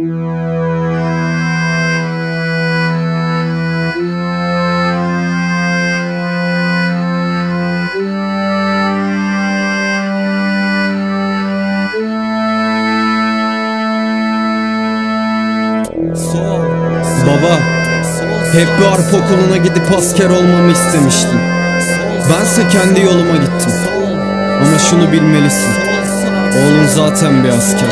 Baba, hep bir harp okuluna gidip asker olmamı istemiştin. Bense kendi yoluma gittim. Ama şunu bilmelisin. Oğlun zaten bir asker.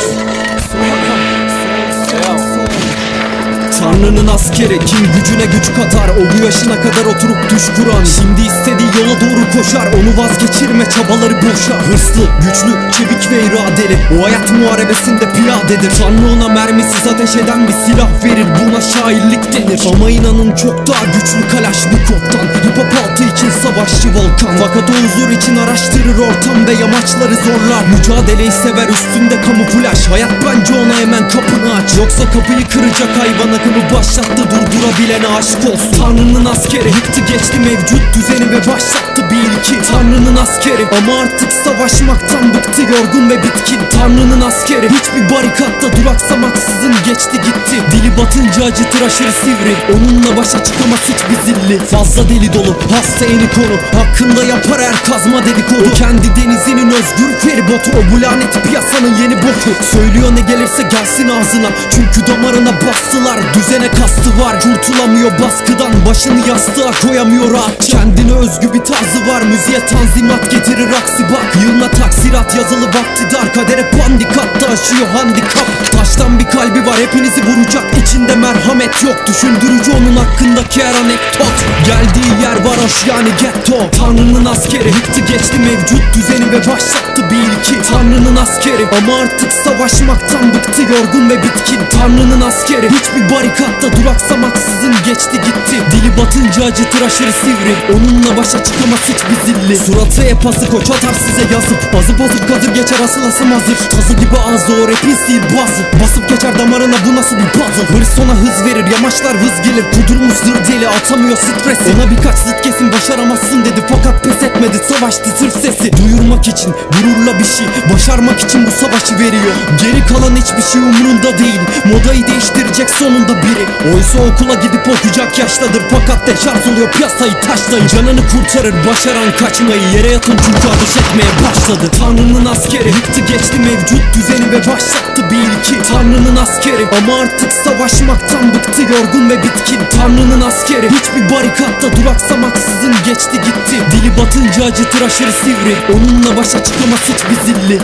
Tanrı'nın askeri kim gücüne güç katar? O bu yaşına kadar oturup düş kuran. Şimdi istediği yola doğru koşar. Onu vazgeçirme çabaları boşa. Hırslı, güçlü, çevik ve iradeli. O hayat muharebesinde piyadedir. Tanrı ona mermisiz ateş eden bir silah verir. Buna şairlik denir. Ama inanın çok daha güçlü Kalaşnikov'tan Hip hop altı için savaşçı volkan. Fakat o huzur için araştırır ortam ve yamaçları zorlar. Mücadeleyi sever üstünde kamuflaj. Hayat bence ona hemen kapını aç. Yoksa kapıyı kıracak hayvan akımı başlattı. Durdurabilene aşk olsun. Tanrı'nın askeri. Yıktı geçti mevcut düzeni ve başlattı bir ilki. Tanrı'nın askeri. Ama artık savaşmaktan bıktı yorgun ve bitkin. Tanrı'nın askeri. Hiçbir barikatta duraksamaksızın geçti gitti. Dili batınca acıtır aşırı sivri. Onunla başa çıkamaz hiçbir zilli. Fazla deli dolu hasta yeni konu Hakkında yapar her kazma dedikodu. Kendi denizinin özgür feribotu. O bu lanet piyasanın yeni boku Söylüyor ne gelirse gelsin ağzına. Çünkü damarına bastılar Düzene kastı var. Kurtulamıyor baskıdan Başını yastığa koyamıyor rahat Kendine özgü bir tarzı var Müziğe tanzimat getirir aksi bak. Yılına taksirat yazılı vakti dar Kadere pandikat taşıyor handikap. Taştan bir kalbi var hepinizi vuracak. İçinde merhamet yok. Düşündürücü onun hakkındaki her anekdot. Geldiği yer varoş yani getto Tanrı'nın askeri. Yıktı geçti mevcut düzeni ve başlattı bir ilki. Tanrı'nın askeri. Ama artık savaşmaktan bıktı yorgun ve bitkin. Tanrı'nın askeri. Hiçbir barikatta duraksamaksızın geçti gitti. Dili batınca acıtır aşırı sivri. Onunla başa çıkamaz hiçbir zilli. Suratı hep asık o çatar size yazıp Azıp azıp kazır geçer asıl asım hazır. Tazı gibi ağzı rapin sil bazı Basıp geçer damarına bu nasıl bir puzzle? Hırs ona hız verir yamaçlar hız gelir. Kudurmuş zır deli atamıyor stresi. Ona birkaç zıt kesin başaramazsın dedi. Fakat pes etmedi savaştı sırf sesi. Duyurmak için gururla bir şey. Başarmak için bu savaşı veriyor. Geri kalan hiçbir şey umurunda değil. Modayı değiştirecek sonunda biri. Oysa okula gidip okuyacak yaştadır. Fakat deşarj oluyor. Piyasayı taşlayın. Canını kurtarır. Başaran kaçmayı. Yere yatın çünkü ateş etmeye başladı. Tanrı'nın askeri. Yıktı geçti mevcut düzeni ve başlattı bir ilki. Tanrı'nın askeri. Ama artık savaşmaktan bıktı. Yorgun ve bitkin. Tanrı'nın askeri. Hiçbir barikatta duraksamaksızın geçti gitti. Dili batınca acıtır aşırı sivri. Onunla başa çıkamaz hiçbir zilli